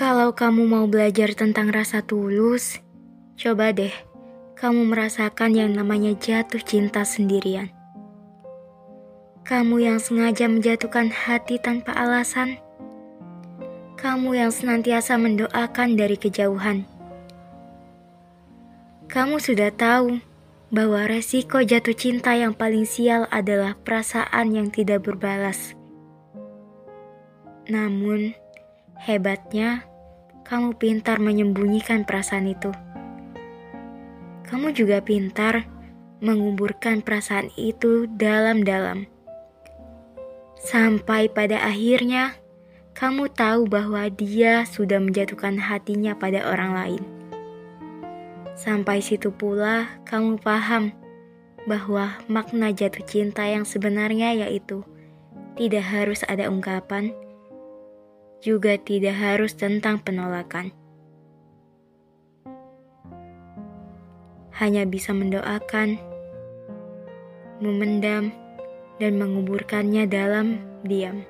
Kalau kamu mau belajar tentang rasa tulus, coba deh kamu merasakan yang namanya jatuh cinta sendirian. Kamu yang sengaja menjatuhkan hati tanpa alasan. Kamu yang senantiasa mendoakan dari kejauhan. Kamu sudah tahu bahwa resiko jatuh cinta yang paling sial adalah perasaan yang tidak berbalas. Namun, hebatnya kamu pintar menyembunyikan perasaan itu. Kamu juga pintar menguburkan perasaan itu dalam-dalam. Sampai pada akhirnya, kamu tahu bahwa dia sudah menjatuhkan hatinya pada orang lain. Sampai situ pula kamu paham bahwa makna jatuh cinta yang sebenarnya yaitu tidak harus ada ungkapan, juga tidak harus tentang penolakan. Hanya bisa mendoakan, memendam, dan menguburkannya dalam diam.